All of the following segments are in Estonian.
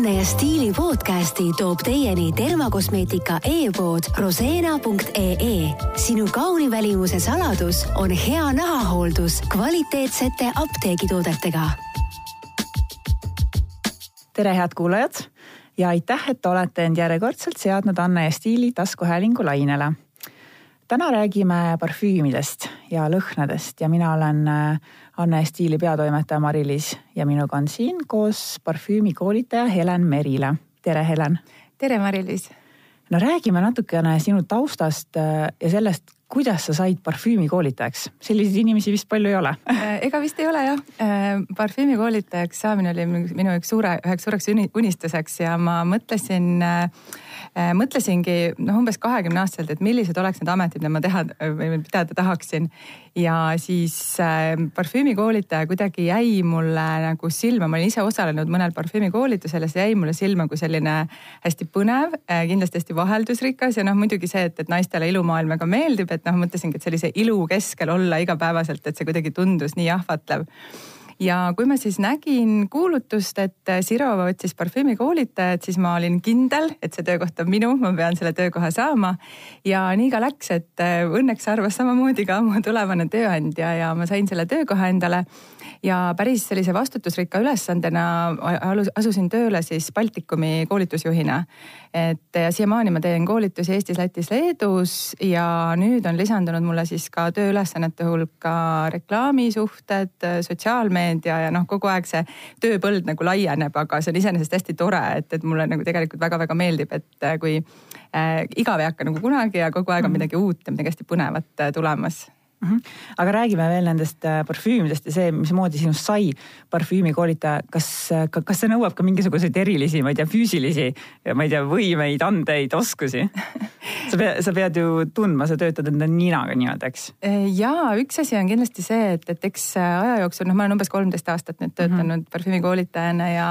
Anne ja Stiili podcasti toob teieni termokosmeetika e-pood roseena.ee. sinu kauni välimuse saladus on hea nahahooldus kvaliteetsete apteegitoodetega. tere, head kuulajad ja aitäh, et olete end järjekordselt seadnud Anne ja Stiili taskuhäälingu lainele. täna räägime parfüümidest ja lõhnadest ja mina olen äh, Anne Stiili peatoimetaja Mari-Liis ja minuga on siin koos parfüümikoolitaja Helen Merile. tere, Helen. tere, Mari-Liis. no räägime natukene sinu taustast äh, ja sellest, kuidas sa said parfüümikoolitajaks, selliseid inimesi vist palju ei ole äh, ega vist ei ole jah. Äh, parfüümikoolitajaks saamine oli minu üks suure, üheks suureks unistuseks ja ma mõtlesin Äh, mõtlesingi noh, umbes kahekümne aastaselt, et millised oleks need ametid, mida ma teha või pidada tahaksin. ja siis äh, parfüümikoolitaja kuidagi jäi mulle nagu silma, ma olin ise osalenud mõnel parfüümikoolitusel ja see jäi mulle silma kui selline hästi põnev äh,, kindlasti hästi vaheldusrikas. Ja noh, muidugi see, et, et naistele ilumaailm väga meeldib, et noh, mõtlesingi, et sellise ilu keskel olla igapäevaselt, et see kuidagi tundus nii ahvatlev ja kui ma siis nägin kuulutust, et Sirova otsis parfüümikoolitajat, siis ma olin kindel, et see töökoht on minu, ma pean selle töökoha saama. ja nii ka läks, et õnneks arvas samamoodi ka mu tulevane tööandja ja ma sain selle töökoha endale ja päris sellise vastutusrikka ülesandena asusin tööle siis Baltikumi koolitusjuhina. et siiamaani ma teen koolitusi Eestis, Lätis, Leedus ja nüüd on lisandunud mulle siis ka tööülesannete hulka reklaamisuhted, sotsiaalmeedia ja noh, kogu aeg see tööpõld nagu laieneb, aga see on iseenesest hästi tore, et, et mulle nagu tegelikult väga-väga meeldib, et kui äh, igav ei hakka nagu kunagi ja kogu aeg on mhm. midagi uut ja midagi hästi põnevat äh, tulemas mm. -hmm. aga räägime veel nendest äh, parfüümidest ja see, mismoodi sinust sai parfüümikoolitaja. kas, äh, kas see nõuab ka mingisuguseid erilisi, ma ei tea, füüsilisi, ma ei tea, võimeid, andeid, oskusi? sa pead, sa pead ju tundma, sa töötad enda ninaga nii-öelda, eks? Äh, ja üks asi on kindlasti see, et, et eks aja jooksul, noh, ma olen umbes kolmteist aastat nüüd töötanud mm -hmm. parfüümikoolitajana ja,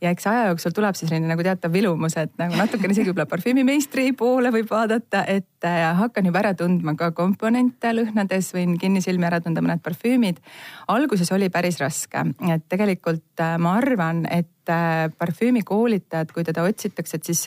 ja eks aja jooksul tuleb siis selline nagu teatav vilumus, et nagu natukene isegi võib-olla parfüümimeistri poole võib vaadata, et hakkan juba ära tundma ka komponente lõhnades võin kinnisilmi ära tunda mõned parfüümid. alguses oli päris raske, et tegelikult äh, ma arvan, et Äh, parfüümikoolitajat, kui teda otsitakse, et siis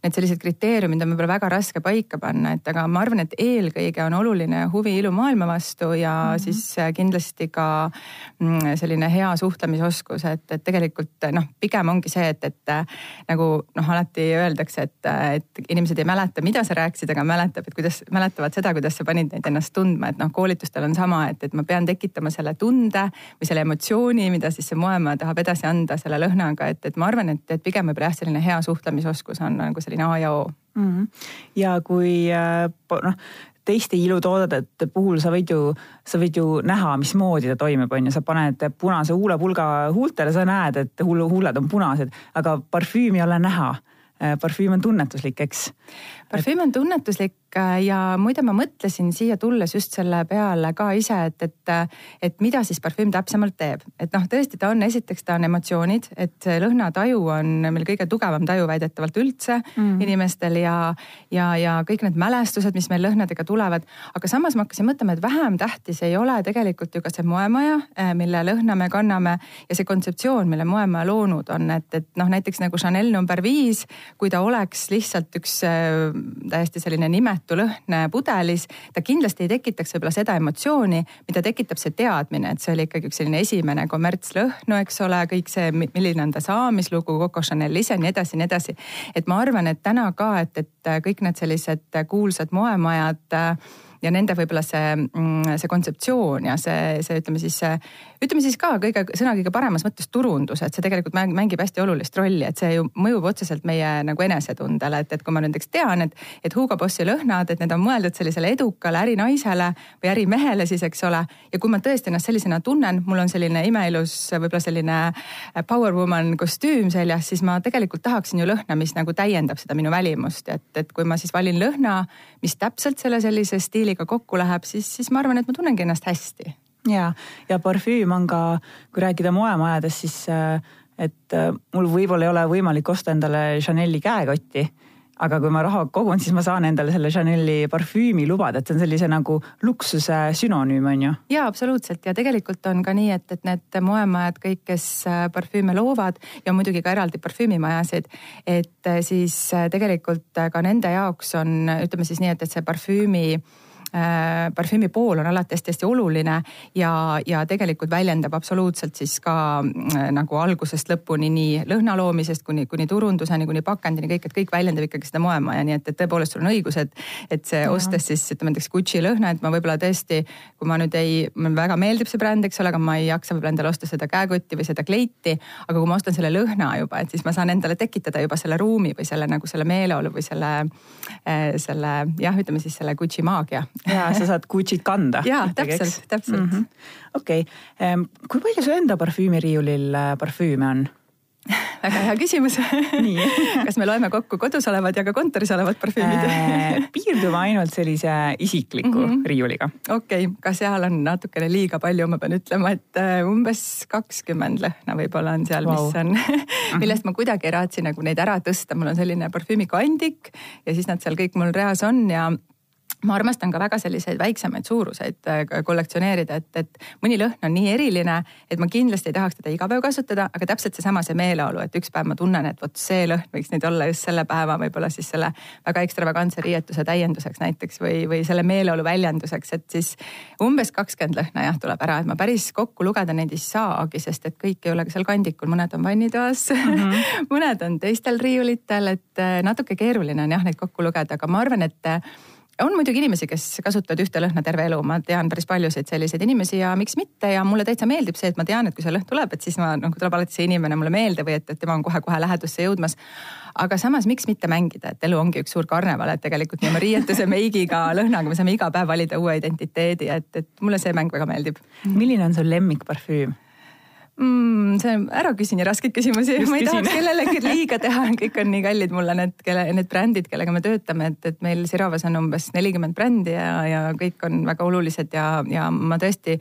need sellised kriteeriumid on võib-olla väga raske paika panna, et aga ma arvan, et eelkõige on oluline huvi ilumaailma vastu ja mm -hmm. siis äh, kindlasti ka mm, selline hea suhtlemisoskus, et, et tegelikult noh, pigem ongi see, et, et äh, nagu noh, alati öeldakse, et, et inimesed ei mäleta, mida sa rääkisid, aga mäletab, et kuidas, mäletavad seda, kuidas sa panid neid ennast tundma, et noh, koolitustel on sama, et, et ma pean tekitama selle tunde või selle emotsiooni, mida siis see moemaja tahab edasi anda selle lõhnaga aga et, et ma arvan, et, et pigem võib-olla jah, selline hea suhtlemisoskus on nagu selline A ja O mm. -hmm. ja kui äh, noh, teiste ilutoodete puhul sa võid ju, sa võid ju näha, mismoodi ta toimib, on ju, sa paned punase huulepulga huultele, sa näed, et huuled on punased, aga parfüüm ei ole näha. Äh, parfüüm on tunnetuslik, eks. Parfüüm on tunnetuslik Äh, ja muide, ma mõtlesin siia tulles just selle peale ka ise, et, et, et mida siis parfüüm täpsemalt teeb. et noh, tõesti, ta on, esiteks ta on emotsioonid, et lõhnataju on meil kõige tugevam taju väidetavalt üldse mm. inimestel ja, ja, ja kõik need mälestused, mis meil lõhnadega tulevad. aga samas ma hakkasin mõtlema, et vähem tähtis ei ole tegelikult ju ka see moemaja, äh, mille lõhna me kanname ja see kontseptsioon, mille moemaja loonud on, et, et noh, näiteks nagu Chanel number viis, kui ta oleks lihtsalt üks äh, täiesti selline nimetus inetu lõhn pudelis, ta kindlasti ei tekitaks võib-olla seda emotsiooni, mida tekitab see teadmine, et see oli ikkagi üks selline esimene kommertslõhnu, eks ole, kõik see, milline on ta saamislugu, Coco Chanel ise, nii edasi, nii edasi. et ma arvan, et täna ka, et, et kõik need sellised kuulsad moemajad ja nende võib-olla see, mm, see kontseptsioon ja see, see ütleme siis, ütleme siis ka kõige, sõna kõige paremas mõttes turundus, et see tegelikult mängib hästi olulist rolli, et see ju mõjub otseselt meie nagu enesetundele, et, et kui ma näiteks tean, et, et Hugo Bossi lõhnad, et need on mõeldud sellisele edukale ärinaisele või ärimehele siis, eks ole. ja kui ma tõesti ennast sellisena tunnen, mul on selline imeilus, võib-olla selline power woman kostüüm seljas, siis ma tegelikult tahaksin ju lõhna, mis nagu täiendab seda minu välimust, et, et kui ma siis valin lõhna, mis täpselt selle sellise stiili stiiliga kokku läheb, siis, siis ma arvan, et ma tunnengi ennast hästi. Ja, ja parfüüm on ka, kui rääkida moemajadest, siis äh, et äh, mul võib-olla ei ole võimalik osta endale Chanel'i käekotti aga kui ma raha kogun, siis ma saan endale selle Chanel'i parfüümi lubada, et see on sellise nagu luksuse sünonüüm, on ju? ja absoluutselt ja tegelikult on ka nii, et, et need moemajad kõik, kes äh, parfüüme loovad ja muidugi ka eraldi parfüümimajasid, et siis tegelikult ka nende jaoks on, ütleme siis nii, et, et see parfüümi parfüümi pool on alati hästi-hästi oluline ja, ja tegelikult väljendab absoluutselt siis ka äh, nagu algusest lõpuni nii lõhna loomisest kuni, kuni turunduseni, kuni pakendini kõik, et kõik väljendab ikkagi seda moemaja, nii et, et tõepoolest sul on õigus, et, et see ostes siis ütleme näiteks Gucci lõhna, et ma võib-olla tõesti, kui ma nüüd ei, mulle väga meeldib see bränd, eks ole, aga ma ei jaksa võib-olla endale osta seda käekotti või seda kleiti. aga kui ma ostan selle lõhna juba, et siis ma saan endale tekitada juba selle ruumi või selle nagu selle meeleolu või selle, äh, selle jah, ütleme siis selle Gucci maagia ja sa saad Gucci't kanda. ja täpselt, täpselt mm -hmm.. okei okay., kui palju su enda parfüümiriiulil äh, parfüüme on? väga hea küsimus kas me loeme kokku kodus olevad ja ka kontoris olevad parfüümid äh, piirdume ainult sellise isikliku mm -hmm. riiuliga. okei okay., ka seal on natukene liiga palju, ma pean ütlema, et äh, umbes kakskümmend lõhna võib-olla on seal wow., mis on millest ma kuidagi ei raatsi nagu neid ära tõsta, mul on selline parfüümikandik ja siis nad seal kõik mul reas on ja ma armastan ka väga selliseid väiksemaid suuruseid äh, kollektsioneerida, et, et mõni lõhn on nii eriline, et ma kindlasti ei tahaks teda iga päev kasutada, aga täpselt seesama see meeleolu, et üks päev ma tunnen, et vot see lõhn võiks nüüd olla just selle päeva võib-olla siis selle väga ekstravagantse riietuse täienduseks näiteks või, või selle meeleolu väljenduseks, et siis umbes kakskümmend lõhna jah, tuleb ära, et ma päris kokku lugeda neid ei saagi, sest et kõik ei ole ka seal kandikul, mõned on vannitoas mm, -hmm. mõned on teistel riiulitel, et äh, natuke keeruline on jah neid kokku lugeda, aga ma arvan, et on muidugi inimesi, kes kasutavad ühte lõhna terve elu, ma tean päris paljusid selliseid inimesi ja miks mitte ja mulle täitsa meeldib see, et ma tean, et kui see lõhn tuleb, et siis ma nagu tuleb alati see inimene mulle meelde või et, et tema on kohe-kohe lähedusse jõudmas. aga samas, miks mitte mängida, et elu ongi üks suur karneval, et tegelikult nii oma riietuse, meigiga, lõhnaga me saame iga päev valida uue identiteedi, et, et mulle see mäng väga meeldib. milline on su lemmikparfüüm? Mm,? see on, ära küsi nii raskeid küsimusi, ma ei tahaks kellelegi liiga teha, kõik on nii kallid mulle need, kelle, need brändid, kellega me töötame, et, et meil Sirovas on umbes nelikümmend brändi ja, ja kõik on väga olulised ja, ja ma tõesti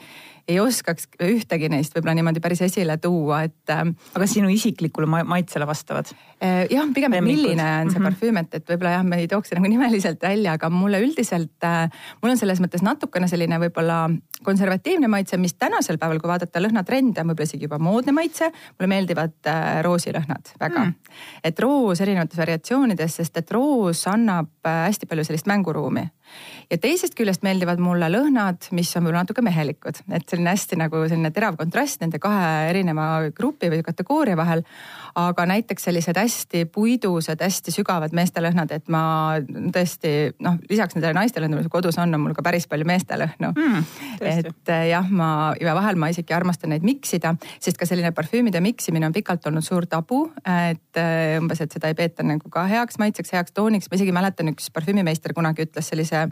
ei oskaks ühtegi neist võib-olla niimoodi päris esile tuua, et. Ähm, aga sinu isiklikule maitsele vastavad? Äh, jah, pigem, et milline on see mm -hmm. parfüüm, et, et võib-olla jah, me ei tooks nagu nimeliselt välja, aga mulle üldiselt, äh, mul on selles mõttes natukene selline võib-olla konservatiivne maitse, mis tänasel päeval, kui vaadata lõhnatrende, on võib-olla isegi juba moodne maitse. mulle meeldivad äh, roosilõhnad väga mm.. et roos erinevates variatsioonides, sest et roos annab hästi palju sellist mänguruumi ja teisest küljest meeldivad mulle lõhnad, mis on võib-olla natuke mehelikud, et selline hästi nagu selline terav kontrast nende kahe erineva grupi või kategooria vahel. Aga näiteks sellised hästi puidused, hästi sügavad meestelõhnad, et ma tõesti noh, lisaks nendele naistelõhnadele, mis kodus on, on mul ka päris palju meestelõhnu mm,. et eh, jah, ma ja vahel ma isegi armastan neid miksida, sest ka selline parfüümide miksimine on pikalt olnud suur tabu, et eh, umbes, et seda ei peeta nagu ka heaks maitseks, heaks tooniks, ma isegi mäletan, üks parfüümimeister kunagi ütles sellise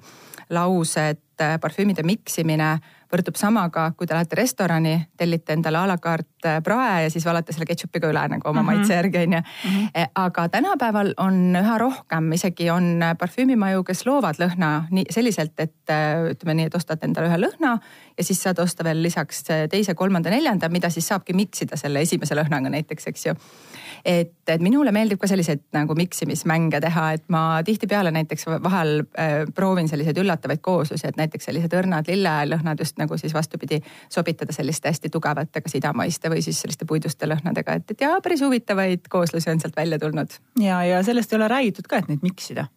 lause, et äh, parfüümide miksimine võrdub samaga, kui te lähete restorani, tellite endale a la carte äh, prae ja siis valate selle ketšupiga üle nagu oma mm -hmm. maitse järgi onju. Mhm. E, aga tänapäeval on üha rohkem, isegi on parfüümimaju, kes loovad lõhna nii selliselt, et äh, ütleme nii, et ostad endale ühe lõhna ja siis saad osta veel lisaks teise, kolmanda, neljanda, mida siis saabki miksida selle esimese lõhnaga näiteks, eks ju et, et minule meeldib ka selliseid nagu miksimismänge teha, et ma tihtipeale näiteks vahel äh, proovin selliseid üllatavaid kooslusi, et näiteks sellised õrnad lillelõhnad just nagu siis vastupidi sobitada selliste hästi tugevate, kas idamaiste või siis selliste puiduste lõhnadega, et, et ja päris huvitavaid kooslusi on sealt välja tulnud. ja, ja sellest ei ole räägitud ka, et neid miksida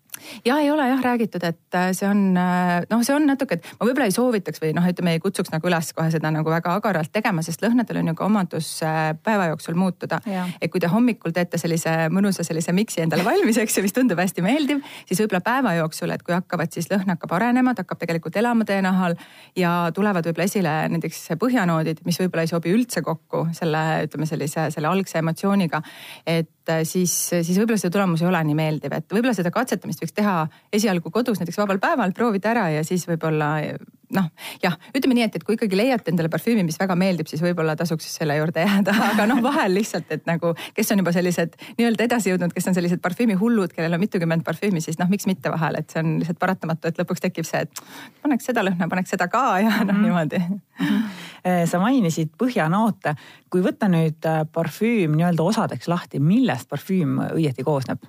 ja ei ole jah räägitud, et äh, see on äh, noh, see on natuke, et ma võib-olla ei soovitaks või noh, ütleme ei kutsuks nagu üles kohe seda nagu väga agaralt tegema, sest lõhnadel on ju ka omadus äh, päeva jooksul muutuda. et kui te hommikul teete sellise mõnusa sellise miksi endale valmis, eks ju, mis tundub hästi meeldiv, siis võib-olla päeva jooksul, et kui hakkavad siis lõhn hakkab arenema, ta hakkab tegelikult elama teie nahal ja tulevad võib-olla esile näiteks põhjanoodid, mis võib-olla ei sobi üldse kokku selle, ütleme sellise selle algse emotsiooniga. et siis, siis võib-olla see tulemus ei ole nii meeldiv, et võib-olla seda katsetamist võiks teha esialgu kodus näiteks vabal päeval, proovida ära ja siis võib-olla noh, jah, ütleme nii, et, et kui ikkagi leiate endale parfüümi, mis väga meeldib, siis võib-olla tasuks selle juurde jääda, aga noh, vahel lihtsalt, et nagu, kes on juba sellised nii-öelda edasi jõudnud, kes on sellised parfüümihullud, kellel on mitukümmend parfüümi, siis noh, miks mitte vahel, et see on lihtsalt paratamatu, et lõpuks tekib see, et paneks seda lõhna, paneks seda ka ja noh mm -hmm., niimoodi. -hmm. sa mainisid põhjanoote, kui võtta nüüd äh, parfüüm nii-öelda osadeks lahti, millest parfüüm õieti koosneb?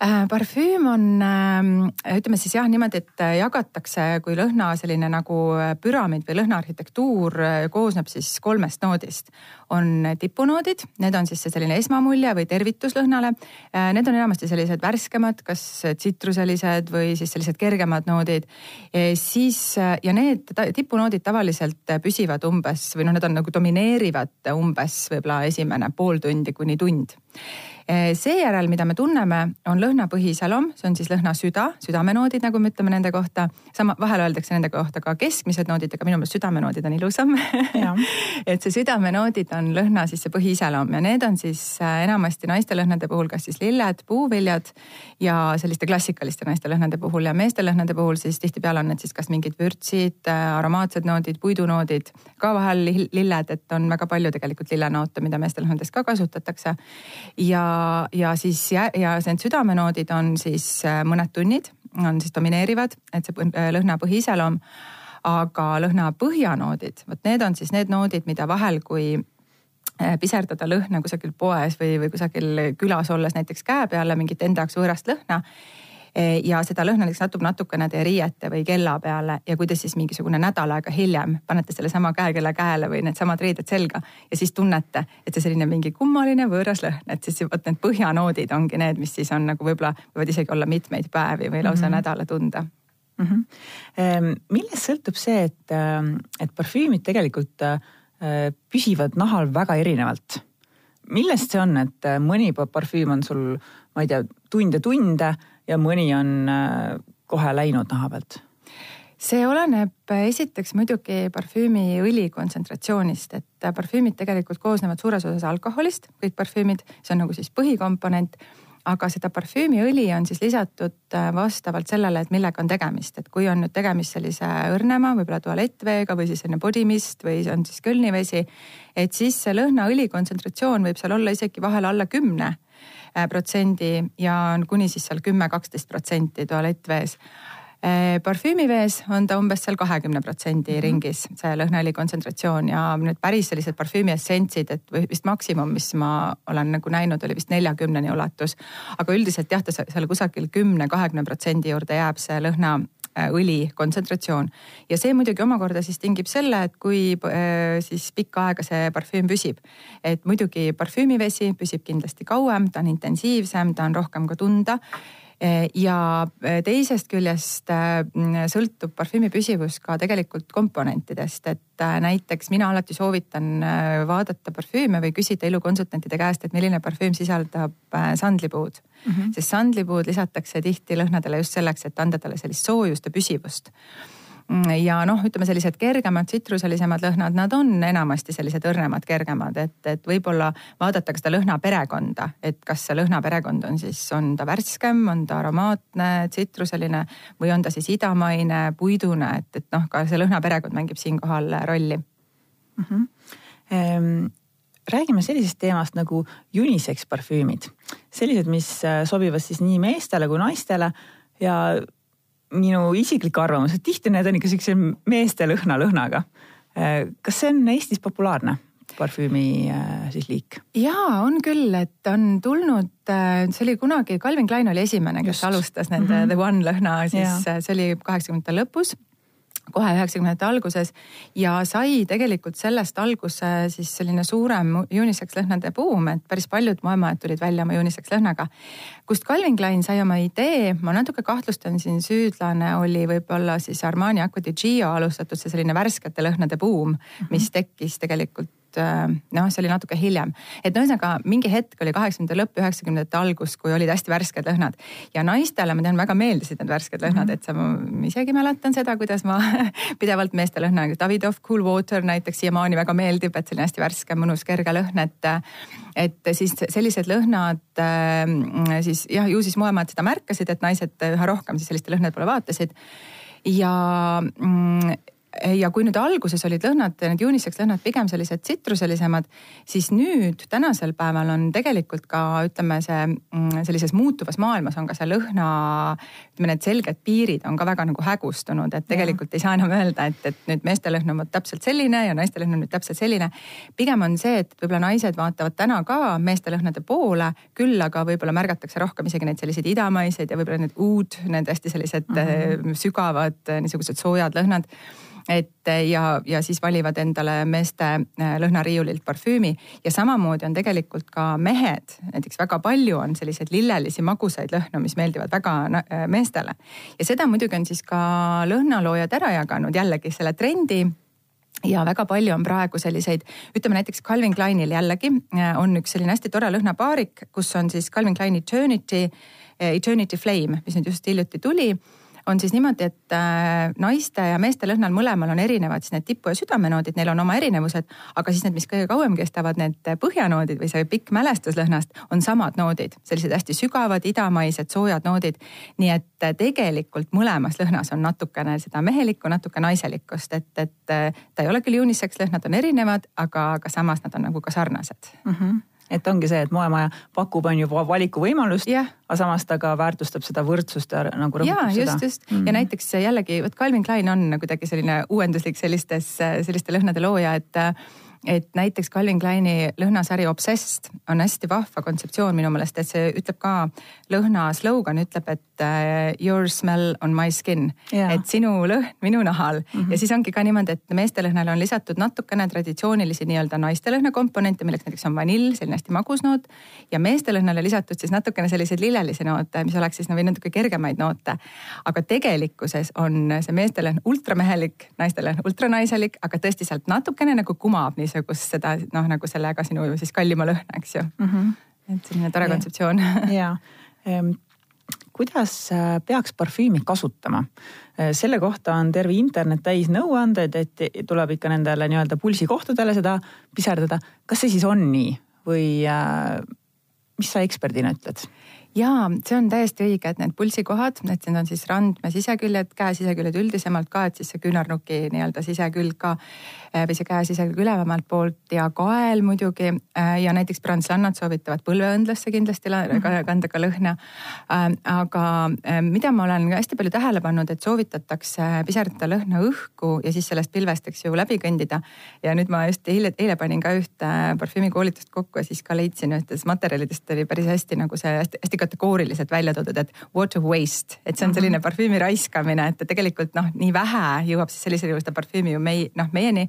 Äh, parfüüm on, äh, ütleme siis jah niimoodi, et äh, jagatakse kui lõhna selline nagu püramiid või lõhnaarhitektuur koosneb siis kolmest noodist. on tipunoodid, need on siis see selline esmamulje või tervitus lõhnale. Need on enamasti sellised värskemad, kas tsitruselised või siis sellised kergemad noodid. siis ja need tipunoodid tavaliselt püsivad umbes või noh, need on nagu domineerivad umbes võib-olla esimene pool tundi kuni tund seejärel, mida me tunneme, on lõhna põhiiseloom, see on siis lõhna süda, südamenoodid, nagu me ütleme nende kohta. sama, vahel öeldakse nende kohta ka keskmised noodid, aga minu meelest südamenoodid on ilusam. Et see südamenoodid on lõhna siis see põhiiseloom ja need on siis äh, enamasti naiste lõhnade puhul kas siis lilled, puuviljad ja selliste klassikaliste naiste lõhnade puhul ja meeste lõhnade puhul siis tihtipeale on need siis kas mingid vürtsid, äh, aromaatsed noodid, puidunoodid, ka vahel lilled, et on väga palju tegelikult lillenoote, mida meeste lõhnades ka kasutatakse. Ja ja siis ja, ja need südamenoodid on siis äh, mõned tunnid, on siis domineerivad, et see äh, lõhna põhiiseloom. aga lõhna põhjanoodid, vot need on siis need noodid, mida vahel, kui äh, piserdada lõhna kusagil poes või, või kusagil külas olles näiteks käe peale mingit enda jaoks võõrast lõhna ja seda lõhna näiteks satub natukene teie riiete või kella peale ja kui te siis mingisugune nädal aega hiljem panete sellesama käekella käele või needsamad riided selga ja siis tunnete, et see selline mingi kummaline võõras lõhn, et siis vot need põhjanoodid ongi need, mis siis on nagu võib-olla võivad isegi olla mitmeid päevi või lausa mm -hmm. nädala tunda mm. -hmm. millest sõltub see, et, ähm, et parfüümid tegelikult äh, püsivad nahal väga erinevalt? millest see on, et äh, mõni parfüüm on sul, ma ei tea, tunde-tunde ja mõni on äh, kohe läinud naha pealt? see oleneb äh, esiteks muidugi parfüümiõli kontsentratsioonist, et äh, parfüümid tegelikult koosnevad suures osas alkoholist, kõik parfüümid, see on nagu siis põhikomponent aga seda parfüümiõli on siis lisatud vastavalt sellele, et millega on tegemist, et kui on nüüd tegemist sellise õrnema, võib-olla tualettveega või siis selline body mist või on siis kölnivesi. et siis see lõhnaõli kontsentratsioon võib seal olla isegi vahel alla kümne protsendi ja on kuni siis seal kümme, kaksteist protsenti tualettvees parfüümivees on ta umbes seal kahekümne protsendi mhm. ringis, see lõhnaõli kontsentratsioon ja nüüd päris sellised parfüümiessentsid, et või vist maksimum, mis ma olen nagu näinud, oli vist neljakümneni ulatus. aga üldiselt jah, ta seal kusagil kümne, kahekümne protsendi juurde jääb see lõhna Äh, õli kontsentratsioon. ja see muidugi omakorda siis tingib selle, et kui äh, siis pikka aega see parfüüm püsib. et muidugi parfüümivesi püsib kindlasti kauem, ta on intensiivsem, ta on rohkem ka tunda ja eh, teisest küljest eh, sõltub parfüümi püsivus ka tegelikult komponentidest, et näiteks mina alati soovitan vaadata parfüüme või küsida elukonsultantide käest, et milline parfüüm sisaldab sandlipuud mm. -hmm. sest sandlipuud lisatakse tihti lõhnadele just selleks, et anda talle sellist soojust ja püsivust ja noh, ütleme sellised kergemad, tsitruselisemad lõhnad, nad on enamasti sellised õrnemad, kergemad, et, et võib-olla vaadata ka seda lõhnaperekonda, et kas see lõhnaperekond on siis, on ta värskem, on ta aromaatne, tsitruseline või on ta siis idamaine, puidune, et, et noh, ka see lõhnaperekond mängib siinkohal rolli mm. -hmm. Ehm räägime sellisest teemast nagu unisex parfüümid, sellised, mis äh, sobivad siis nii meestele kui naistele ja minu isiklik arvamus, et tihti need on ikka siukse meeste lõhna lõhnaga. kas see on Eestis populaarne? parfüümi äh, siis liik? jaa, on küll, et on tulnud, äh, see oli kunagi, Calvin Klein oli esimene, kes Just. alustas nende mm -hmm. The One lõhna, siis ja. Äh, see oli kaheksakümnendate lõpus kohe üheksakümnendate alguses ja sai tegelikult sellest alguse siis selline suurem unisex lõhnade buum, et päris paljud moemajad tulid välja oma unisex lõhnaga. kust Calvin Klein sai oma idee, ma natuke kahtlustan siin süüdlane oli võib-olla siis Armani Acqua di Gio alustatud see selline värskete lõhnade buum, mis tekkis tegelikult Äh, noh, see oli natuke hiljem. et no ühesõnaga mingi hetk oli kaheksakümnendate lõpp, üheksakümnendate algus, kui olid hästi värsked lõhnad. ja naistele ma tean, väga meeldisid need värsked lõhnad mm, -hmm. et sa, ma isegi mäletan seda, kuidas ma pidevalt meeste lõhna, Davidoff Cool Water näiteks siiamaani väga meeldib, et selline hästi värske, mõnus, kerge lõhn, et. et siis sellised lõhnad äh, siis jah, ju siis moemajad seda märkasid, et naised üha rohkem siis selliste lõhnade poole vaatasid ja mm, ja kui nüüd alguses olid lõhnad, need unisex lõhnad pigem sellised tsitruselisemad, siis nüüd tänasel päeval on tegelikult ka ütleme, see mm, sellises muutuvas maailmas on ka see lõhna, ütleme need selged piirid on ka väga nagu hägustunud, et tegelikult ja. ei saa enam öelda, et, et nüüd meeste lõhn on vot täpselt selline ja naiste lõhn on nüüd täpselt selline. pigem on see, et võib-olla naised vaatavad täna ka meeste lõhnade poole, küll aga võib-olla märgatakse rohkem isegi neid selliseid idamaiseid ja võib-olla need uud, need hästi sellised mm -hmm. sügavad niisugused soojad lõhnad et ja, ja siis valivad endale meeste äh, lõhnariiulilt parfüümi. Ja samamoodi on tegelikult ka mehed, näiteks väga palju on selliseid lillelisi magusaid lõhnu, mis meeldivad väga äh, meestele. ja seda muidugi on siis ka lõhnaloojad ära jaganud jällegi selle trendi. Ja väga palju on praegu selliseid, ütleme näiteks Calvin Kleinil jällegi on üks selline hästi tore lõhnapaarik, kus on siis Calvin Klein Eternity, Eternity Flame, mis nüüd just hiljuti tuli on siis niimoodi, et äh, naiste ja meeste lõhnal mõlemal on erinevad siis need tipu- ja südamenoodid, neil on oma erinevused, aga siis need, mis kõige kauem kestavad, need põhjanoodid või see pikk mälestus lõhnast on samad noodid, sellised hästi sügavad, idamaised, soojad noodid. nii et äh, tegelikult mõlemas lõhnas on natukene seda mehelikku, natuke naiselikkust, et, et äh, ta ei ole küll unisex lõhnad on erinevad, aga, aga samas nad on nagu ka sarnased mm. -hmm et ongi see, et moemaja pakub, on ju valikuvõimalust yeah., aga samas ta ka väärtustab seda võrdsust ja nagu rõhutab ja, seda. just, just mm. -hmm. ja näiteks jällegi vot Calvin Klein on kuidagi selline uuenduslik sellistes, selliste lõhnade looja, et et näiteks Calvin Kleini lõhnasari Obsessed on hästi vahva kontseptsioon minu meelest, et see ütleb ka, lõhna slogan ütleb, et uh, your smell on my skin yeah., et sinu lõhn minu nahal mm. -hmm. ja siis ongi ka niimoodi, et meeste lõhnale on lisatud natukene traditsioonilisi nii-öelda naiste lõhna komponente, milleks näiteks on vanill, selline hästi magus noot. ja meeste lõhnale lisatud siis natukene selliseid lillelisi noote, mis oleks siis nagu natuke kergemaid noote. aga tegelikkuses on see meeste lõhn ultramehelik, naiste lõhn ultranaiselik, aga tõesti sealt natukene nagu kumab nii niisugust seda noh, nagu sellega sinu siis kallima lõhna, eks ju mm. -hmm. et selline tore kontseptsioon. ja ehm, kuidas äh, peaks parfüümi kasutama? Äh, selle kohta on terve internet täis nõuandeid, et tuleb ikka nendele nii-öelda pulsikohtadele seda piserdada. kas see siis on nii või äh, mis sa eksperdina ütled? Jaa, see on täiesti õige, et need pulsikohad, et need on siis randme siseküljed, käe siseküljed üldisemalt ka, et siis see küünarnuki nii-öelda sisekülg ka eh, või see käe sisekülg ülevamalt poolt ja kael muidugi. Eh, ja näiteks prantslannad soovitavad põlveõndlasse kindlasti mhm. kanda ka lõhna. Eh, aga mida ma olen hästi palju tähele pannud, et soovitatakse piserdada lõhna õhku ja siis sellest pilvest, eks ju, läbi kõndida. ja nüüd ma just eile, eile panin ka ühte parfüümikoolitust kokku ja siis ka leidsin ühtedest materjalidest oli päris hästi nagu see hästi, hästi kategooriliselt välja toodud, et water waste, et see on selline mhm. parfüümi raiskamine, et tegelikult noh, nii vähe jõuab siis sellisel juhul seda parfüümi ju mei-, noh meieni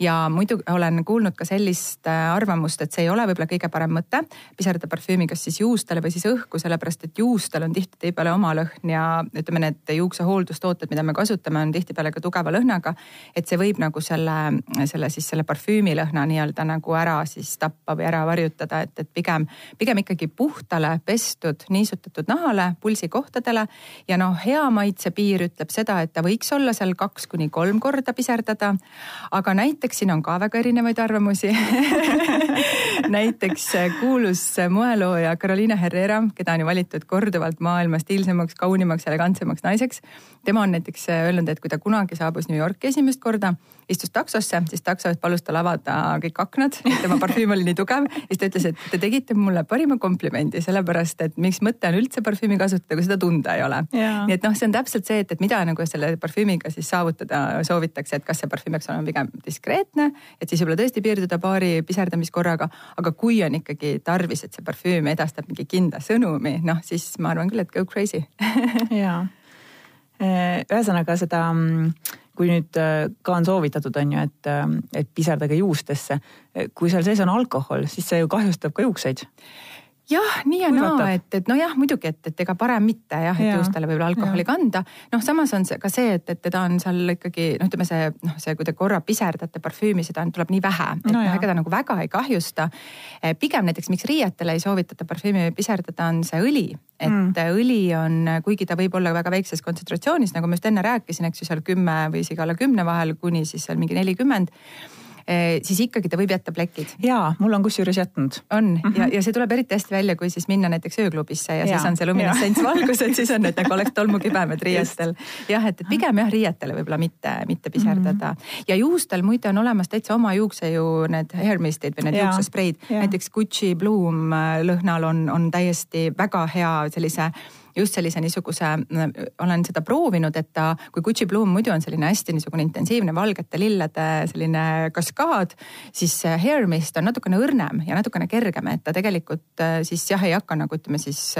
ja muidu olen kuulnud ka sellist äh, arvamust, et see ei ole võib-olla kõige parem mõte piserdada parfüümi kas siis juustele või siis õhku, sellepärast et juustel on tihtipeale oma lõhn ja ütleme, need juuksehooldustooted, mida me kasutame, on tihtipeale ka tugeva lõhnaga. et see võib nagu selle, selle siis selle parfüümi lõhna nii-öelda nagu ära siis tappa või ära varjutada, et, et pigem, pigem ikkagi puhtale pestud, niisutatud nahale, pulsikohtadele ja noh, hea maitse piir ütleb seda, et ta võiks olla seal kaks kuni kolm korda piserdada. aga näiteks näiteks siin on ka väga erinevaid arvamusi näiteks äh, kuulus äh, moelooja Carolina Herrera, keda on ju valitud korduvalt maailma stiilsemaks, kaunimaks, elegantsemaks naiseks. tema on näiteks äh, öelnud, et kui ta kunagi saabus New Yorki esimest korda, istus taksosse, siis taksojuht palus tal avada kõik aknad, tema parfüüm oli nii tugev. siis ta ütles, et te tegite mulle parima komplimendi, sellepärast et miks mõte on üldse parfüümi kasutada, kui seda tunda ei ole. nii et noh, see on täpselt see, et, et mida nagu selle parfüümiga siis saavutada soovitakse, et kas see parfüüm peaks olema pigem diskreetne et siis võib-olla tõesti piirduda paari piserdamiskorraga. aga kui on ikkagi tarvis, et see parfüüm edastab mingi kindla sõnumi, noh siis ma arvan küll, et go crazy ja, ühesõnaga seda, kui nüüd äh, ka on soovitatud, on ju, et, äh, et piserdage juustesse. kui seal sees on alkohol, siis see ju kahjustab ka juukseid jah, nii ja naa, et, et nojah, muidugi, et, et ega parem mitte jah, et ja. juustele võib-olla alkoholi ja. kanda. noh, samas on see ka see, et, et teda on seal ikkagi noh, ütleme see noh, see, kui te korra piserdate parfüümi, seda tuleb nii vähe, et no, noh, ega ta nagu väga ei kahjusta. Eh, pigem näiteks, miks riietele ei soovitata parfüümi piserdada, on see õli. et mm. õli on, kuigi ta võib olla väga väikses kontsentratsioonis, nagu ma just enne rääkisin, eks ju, seal kümme või isegi alla kümne vahel kuni siis seal mingi nelikümmend siis ikkagi ta võib jätta plekid. ja mul on kusjuures jätnud. on mm -hmm. ja, ja see tuleb eriti hästi välja, kui siis minna näiteks ööklubisse ja, ja siis on see luminessents-valgus, et siis on need nagu oleks tolmukibemed riietel. jah, et, et pigem jah, riietele võib-olla mitte, mitte piserdada mm. -hmm. ja juustel muide on olemas täitsa oma juukse ju need hair mist'id või need juuksespreid. näiteks Gucci Bloom äh, lõhnal on, on täiesti väga hea sellise just sellise niisuguse, olen seda proovinud, et ta, kui Gucci Bloom muidu on selline hästi niisugune intensiivne valgete lillede selline kaskaad, siis Hair Mist on natukene õrnem ja natukene kergem, et ta tegelikult äh, siis jah, ei hakka nagu ütleme siis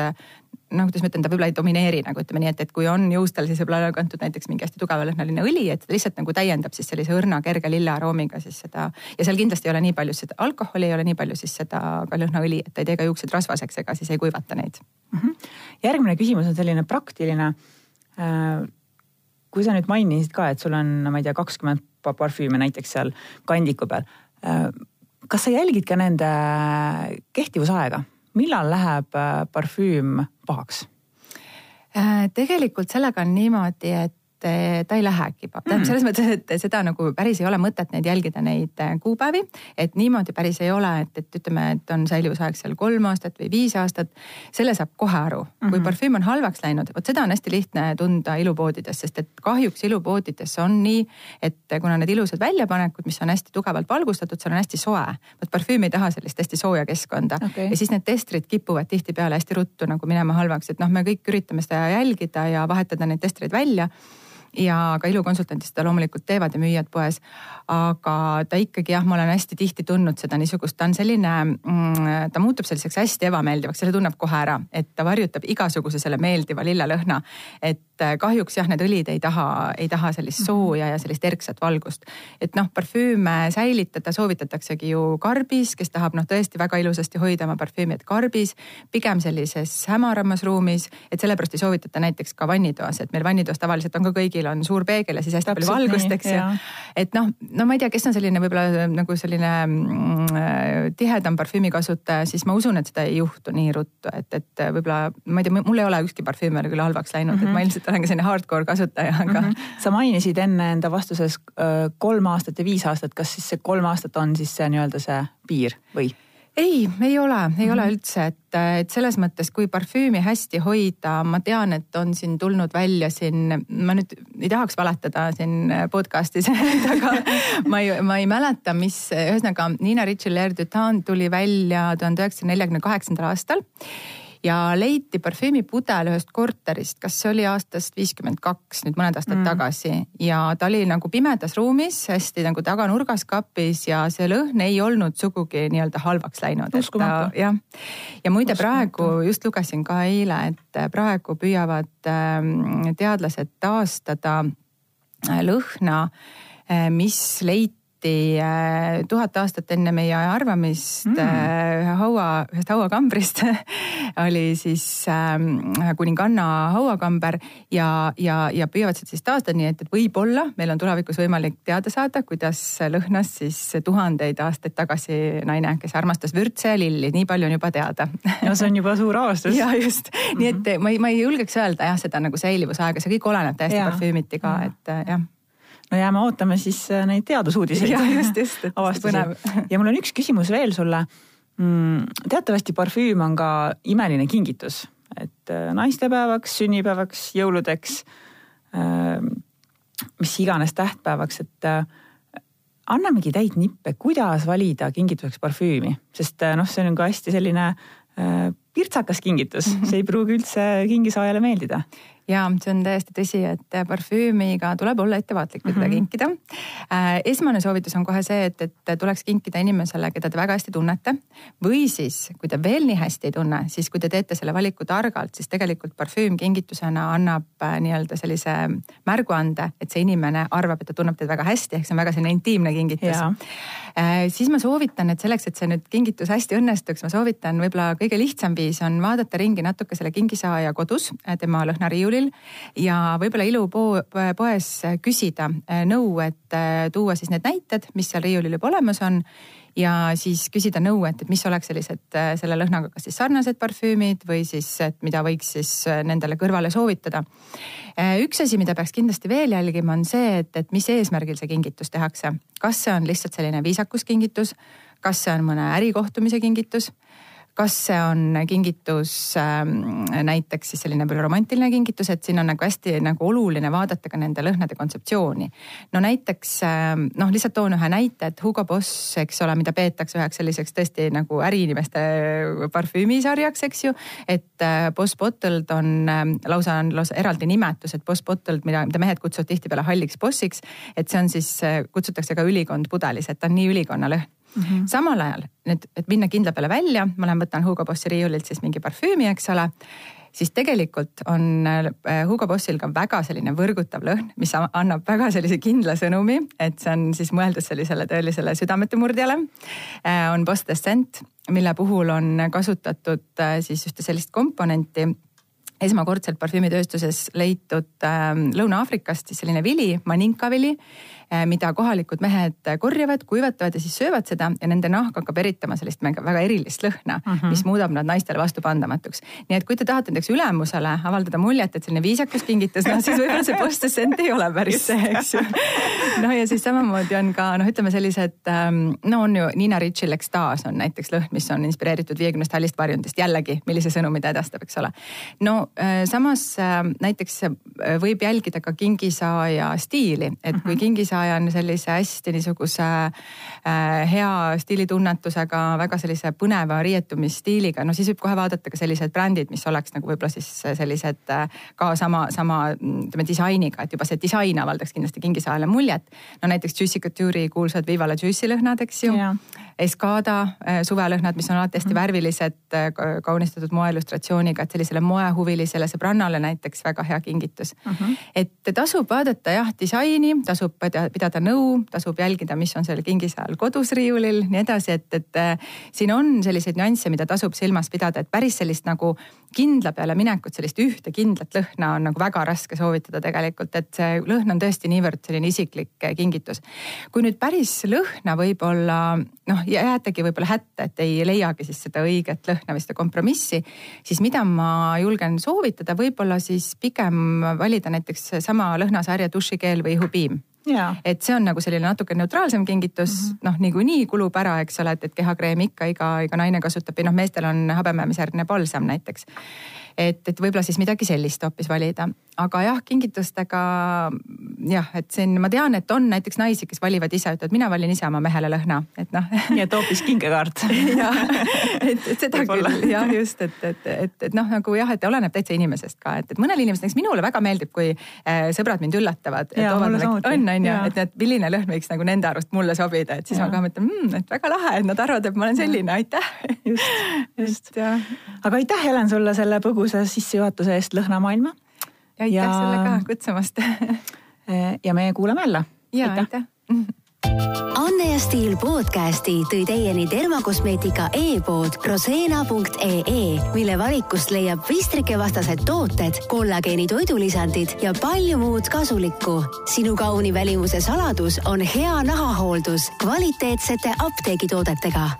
noh, kuidas ma ütlen, ta võib-olla ei domineeri nagu ütleme nii, et, et kui on juustel, siis võib-olla kantud näiteks mingi hästi tugeva lõhnaline õli, et ta lihtsalt nagu täiendab siis sellise õrna kerge lille aroomiga siis seda. ja seal kindlasti ei ole nii palju seda alkoholi, ei ole nii palju siis seda ka lõhnaõli, et ta ei tee ka juuksed rasvaseks ega siis ei kuivata neid mm. -hmm. järgmine küsimus on selline praktiline. Äh, kui sa nüüd mainisid ka, et sul on, ma ei tea, kakskümmend parfüüme näiteks seal kandiku peal. Äh, kas sa jälgid ka nende kehtivusaega? Millal läheb äh, parfüüm pahaks? Äh, tegelikult sellega on niimoodi, et Eh, ta ei lähegi. tähendab mm. selles mõttes, et seda nagu päris ei ole mõtet neid jälgida, neid eh, kuupäevi. et niimoodi päris ei ole, et, et ütleme, et on säilivusaeg seal kolm aastat või viis aastat. selle saab kohe aru mm, -hmm. kui parfüüm on halvaks läinud, vot seda on hästi lihtne tunda ilupoodides, sest et kahjuks ilupoodides on nii, et kuna need ilusad väljapanekud, mis on hästi tugevalt valgustatud, seal on hästi soe. vot parfüüm ei taha sellist hästi sooja keskkonda okay. ja siis need testrid kipuvad tihtipeale hästi ruttu nagu minema halvaks, et noh, me kõik üritame seda jälgida ja vahetada neid testreid välja ja ka ilukonsultandid seda loomulikult teevad ja müüjad poes. aga ta ikkagi jah, ma olen hästi tihti tundnud seda niisugust, ta on selline mm,, ta muutub selliseks hästi ebameeldivaks, selle tunneb kohe ära, et ta varjutab igasuguse selle meeldiva lillelõhna. et äh, kahjuks jah, need õlid ei taha, ei taha sellist mhm. sooja ja sellist erksat valgust. et noh, parfüüme säilitada soovitataksegi ju karbis, kes tahab noh, tõesti väga ilusasti hoida oma parfüümi, et karbis, pigem sellises hämaramas ruumis, et sellepärast ei soovitata näiteks ka vannitoas, et meil vannitoas tavaliselt on ka kõigil kõigil on suur peegel ja siis hästi Täpselt palju valgust, eks ju. et noh, no ma ei tea, kes on selline võib-olla nagu selline mm, tihedam parfüümikasutaja, siis ma usun, et seda ei juhtu nii ruttu, et, et võib-olla ma ei tea, mul ei ole ükski parfüüm veel küll halvaks läinud mm, -hmm. et ma mhm. ilmselt olen ka selline hardcore kasutaja, aga mm. -hmm. sa mainisid enne enda vastuses kolm aastat ja viis aastat, kas siis see kolm aastat on siis see nii-öelda see piir või? Ei, ei ole, ei mm -hmm. ole üldse, et, et selles mõttes, kui parfüümi hästi hoida, ma tean, et on siin tulnud välja siin, ma nüüd ei tahaks valetada siin podcast'is aga ma ei, ma ei mäleta, mis, ühesõnaga Niina Ritchie-Lair du Temps tuli välja tuhande üheksasaja neljakümne kaheksandal aastal ja leiti parfüümipudel ühest korterist, kas see oli aastast viiskümmend kaks, nüüd mõned aastad mm. tagasi ja ta oli nagu pimedas ruumis, hästi nagu taganurgas kapis ja see lõhn ei olnud sugugi nii-öelda halvaks läinud. jah, ja muide Uskumatu. praegu just lugesin ka eile, et praegu püüavad ähm, teadlased taastada äh, lõhna, äh, mis leiti leiti äh, tuhat aastat enne meie arvamist mm. Äh, ühe haua, ühest hauakambrist oli siis äh, kuninganna hauakamber ja, ja, ja püüavad seda siis taastada, nii et, et võib-olla meil on tulevikus võimalik teada saada, kuidas lõhnas siis tuhandeid aastaid tagasi naine, kes armastas vürtse ja lilli, nii palju on juba teada no see on juba suur avastus. ja just mm, -hmm. nii et mhm. ma ei, ma ei julgeks öelda jah, seda nagu säilivusaega, see kõik oleneb täiesti parfüümiti ka, et jah no jääme ootame siis äh, neid teadusuudiseid. just, just, et põnev. ja mul on üks küsimus veel sulle mm,. teatavasti parfüüm on ka imeline kingitus, et äh, naistepäevaks, sünnipäevaks, jõuludeks, ähm, mis iganes tähtpäevaks, et äh, annamegi täit nippe, kuidas valida kingituseks parfüümi, sest noh, see on ka hästi selline pirtsakas kingitus, see ei pruugi üldse kingisaajale meeldida ja see on täiesti tõsi, et parfüümiga tuleb olla ettevaatlik, kui teda mm -hmm. kinkida. Äh, esmane soovitus on kohe see, et, et tuleks kinkida inimesele, keda te väga hästi tunnete. või siis, kui te veel nii hästi ei tunne, siis kui te teete selle valiku targalt, siis tegelikult parfüüm kingitusena annab äh, nii-öelda sellise märguande, et see inimene arvab, et ta tunneb teid väga hästi, ehk see on väga selline intiimne kingitus. Äh, siis ma soovitan, et selleks, et see nüüd kingitus hästi õnnestuks, ma soovitan võib-olla kõige lihtsam viis on vaadata ringi natuke selle kingisaaja kodus, tema lõhnariiulil riiulil ja võib-olla ilupoes küsida äh, nõu, et äh, tuua siis need näited, mis seal riiulil juba olemas on ja siis küsida nõu, et, et mis oleks sellised äh, selle lõhnaga kas siis sarnased parfüümid või siis, et mida võiks siis nendele kõrvale soovitada. Üks asi, mida peaks kindlasti veel jälgima, on see, et, et mis eesmärgil see kingitus tehakse. kas see on lihtsalt selline viisakuskingitus, kas see on mõne ärikohtumise kingitus kas see on kingitus äh, näiteks siis selline võib-olla romantiline kingitus, et siin on nagu hästi nagu oluline vaadata ka nende lõhnade kontseptsiooni. no näiteks äh, noh, lihtsalt toon ühe näite, et Hugo Boss, eks ole, mida peetakse üheks selliseks tõesti nagu äriinimeste parfüümisarjaks, eks ju. et äh, Boss Bottled on äh, lausa on lausa eraldi nimetus, et Boss Bottled, mida, mida mehed kutsuvad tihtipeale halliks bossiks. et see on siis, äh, kutsutakse ka ülikond pudelis, et ta on nii ülikonna lõhn mm. -hmm. samal ajal nüüd, et minna kindla peale välja, ma lähen võtan Hugo Bossi riiulilt siis mingi parfüümi, eks ole siis tegelikult on äh, Hugo Bossil ka väga selline võrgutav lõhn, mis annab väga sellise kindla sõnumi, et see on siis mõeldud sellisele tõelisele südametemurdjale. Äh, on Boss Descent, mille puhul on kasutatud äh, siis ühte sellist komponenti esmakordselt parfüümitööstuses leitud Lõuna-Aafrikast siis selline vili, maninka vili Eh, mida kohalikud mehed korjavad, kuivatavad ja siis söövad seda ja nende nahk hakkab eritama sellist väga erilist lõhna mm, -hmm. mis muudab nad naistele vastupandamatuks. nii et kui te tahate näiteks ülemusele avaldada muljet, et selline viisakus kingitus, noh siis võib-olla see postdescent ei ole päris see, eks ju. noh ja siis samamoodi on ka noh, ütleme sellised ähm, no on ju Niina Ritchil ekstaas on näiteks lõhn, mis on inspireeritud viiekümnest hallist varjundist, jällegi, millise sõnumi ta edastab, eks ole. no äh, samas äh, näiteks võib jälgida ka kingisaaja stiili, et kui mhm. kingisaaja aja on sellise hästi niisuguse äh, hea stiilitunnetusega, väga sellise põneva riietumisstiiliga, no siis võib kohe vaadata ka sellised brändid, mis oleks nagu võib-olla siis sellised äh, ka sama, sama ütleme disainiga, et juba see disain avaldaks kindlasti kingisaajale muljet. no näiteks Juicy Couture'i kuulsad Viva la Juicy lõhnad, eks ju yeah Escada äh, suvelõhnad, mis on alati hästi mhm. värvilised, kaunistatud moeillustratsiooniga, et sellisele moehuvilisele sõbrannale näiteks väga hea kingitus uh. Mhm. -huh. et tasub vaadata jah, disaini, tasub pidada nõu, tasub jälgida, mis on seal kingise all kodus riiulil, nii edasi, et, et äh, siin on selliseid nüansse, mida tasub silmas pidada, et päris sellist nagu kindla peale minekut, sellist ühte kindlat lõhna on nagu väga raske soovitada tegelikult, et see lõhn on tõesti niivõrd selline isiklik kingitus. kui nüüd päris lõhna võib-olla noh, jäätegi võib-olla hätta, et ei leiagi siis seda õiget lõhna või seda kompromissi, siis mida ma julgen soovitada, võib-olla siis pigem valida näiteks sama lõhnasarja dušikeel või ihupiim Ja. et see on nagu selline natuke neutraalsem kingitus mm -hmm., noh niikuinii kulub ära, eks ole, et, et kehakreemi ikka iga, iga naine kasutab ja noh, meestel on habemäämisjärgne palsam näiteks et, et võib-olla siis midagi sellist hoopis valida. aga jah, kingitustega jah, et siin ma tean, et on näiteks naisi, kes valivad ise, ütlevad, mina valin ise oma mehele lõhna, et noh. nii et hoopis kingekaart jah, et, et seda küll jah, just, et, et, et, et noh, nagu jah, et oleneb täitsa inimesest ka, et, et mõnele inimesele, näiteks minule väga meeldib, kui äh, sõbrad mind üllatavad. on, on ju, et, et milline lõhn võiks nagu nende arust mulle sobida, et siis ja. ma ka mõtlen mmm,, et väga lahe, et nad arvavad, et ma olen selline, aitäh. just, just. aga aitäh, Helen, sulle selle põgusa põgusa sissejuhatuse eest lõhnamaailma. ja aitäh ja... sulle ka kutsumast ja me kuulame jälle. ja aitäh, aitäh. Anne ja Stiil podcasti tõi teieni dermakosmeetika e-pood rosena.ee, mille valikust leiab pistrikevastased tooted, kollageeni toidulisandid ja palju muud kasulikku. sinu kauni välimuse saladus on hea nahahooldus kvaliteetsete apteegitoodetega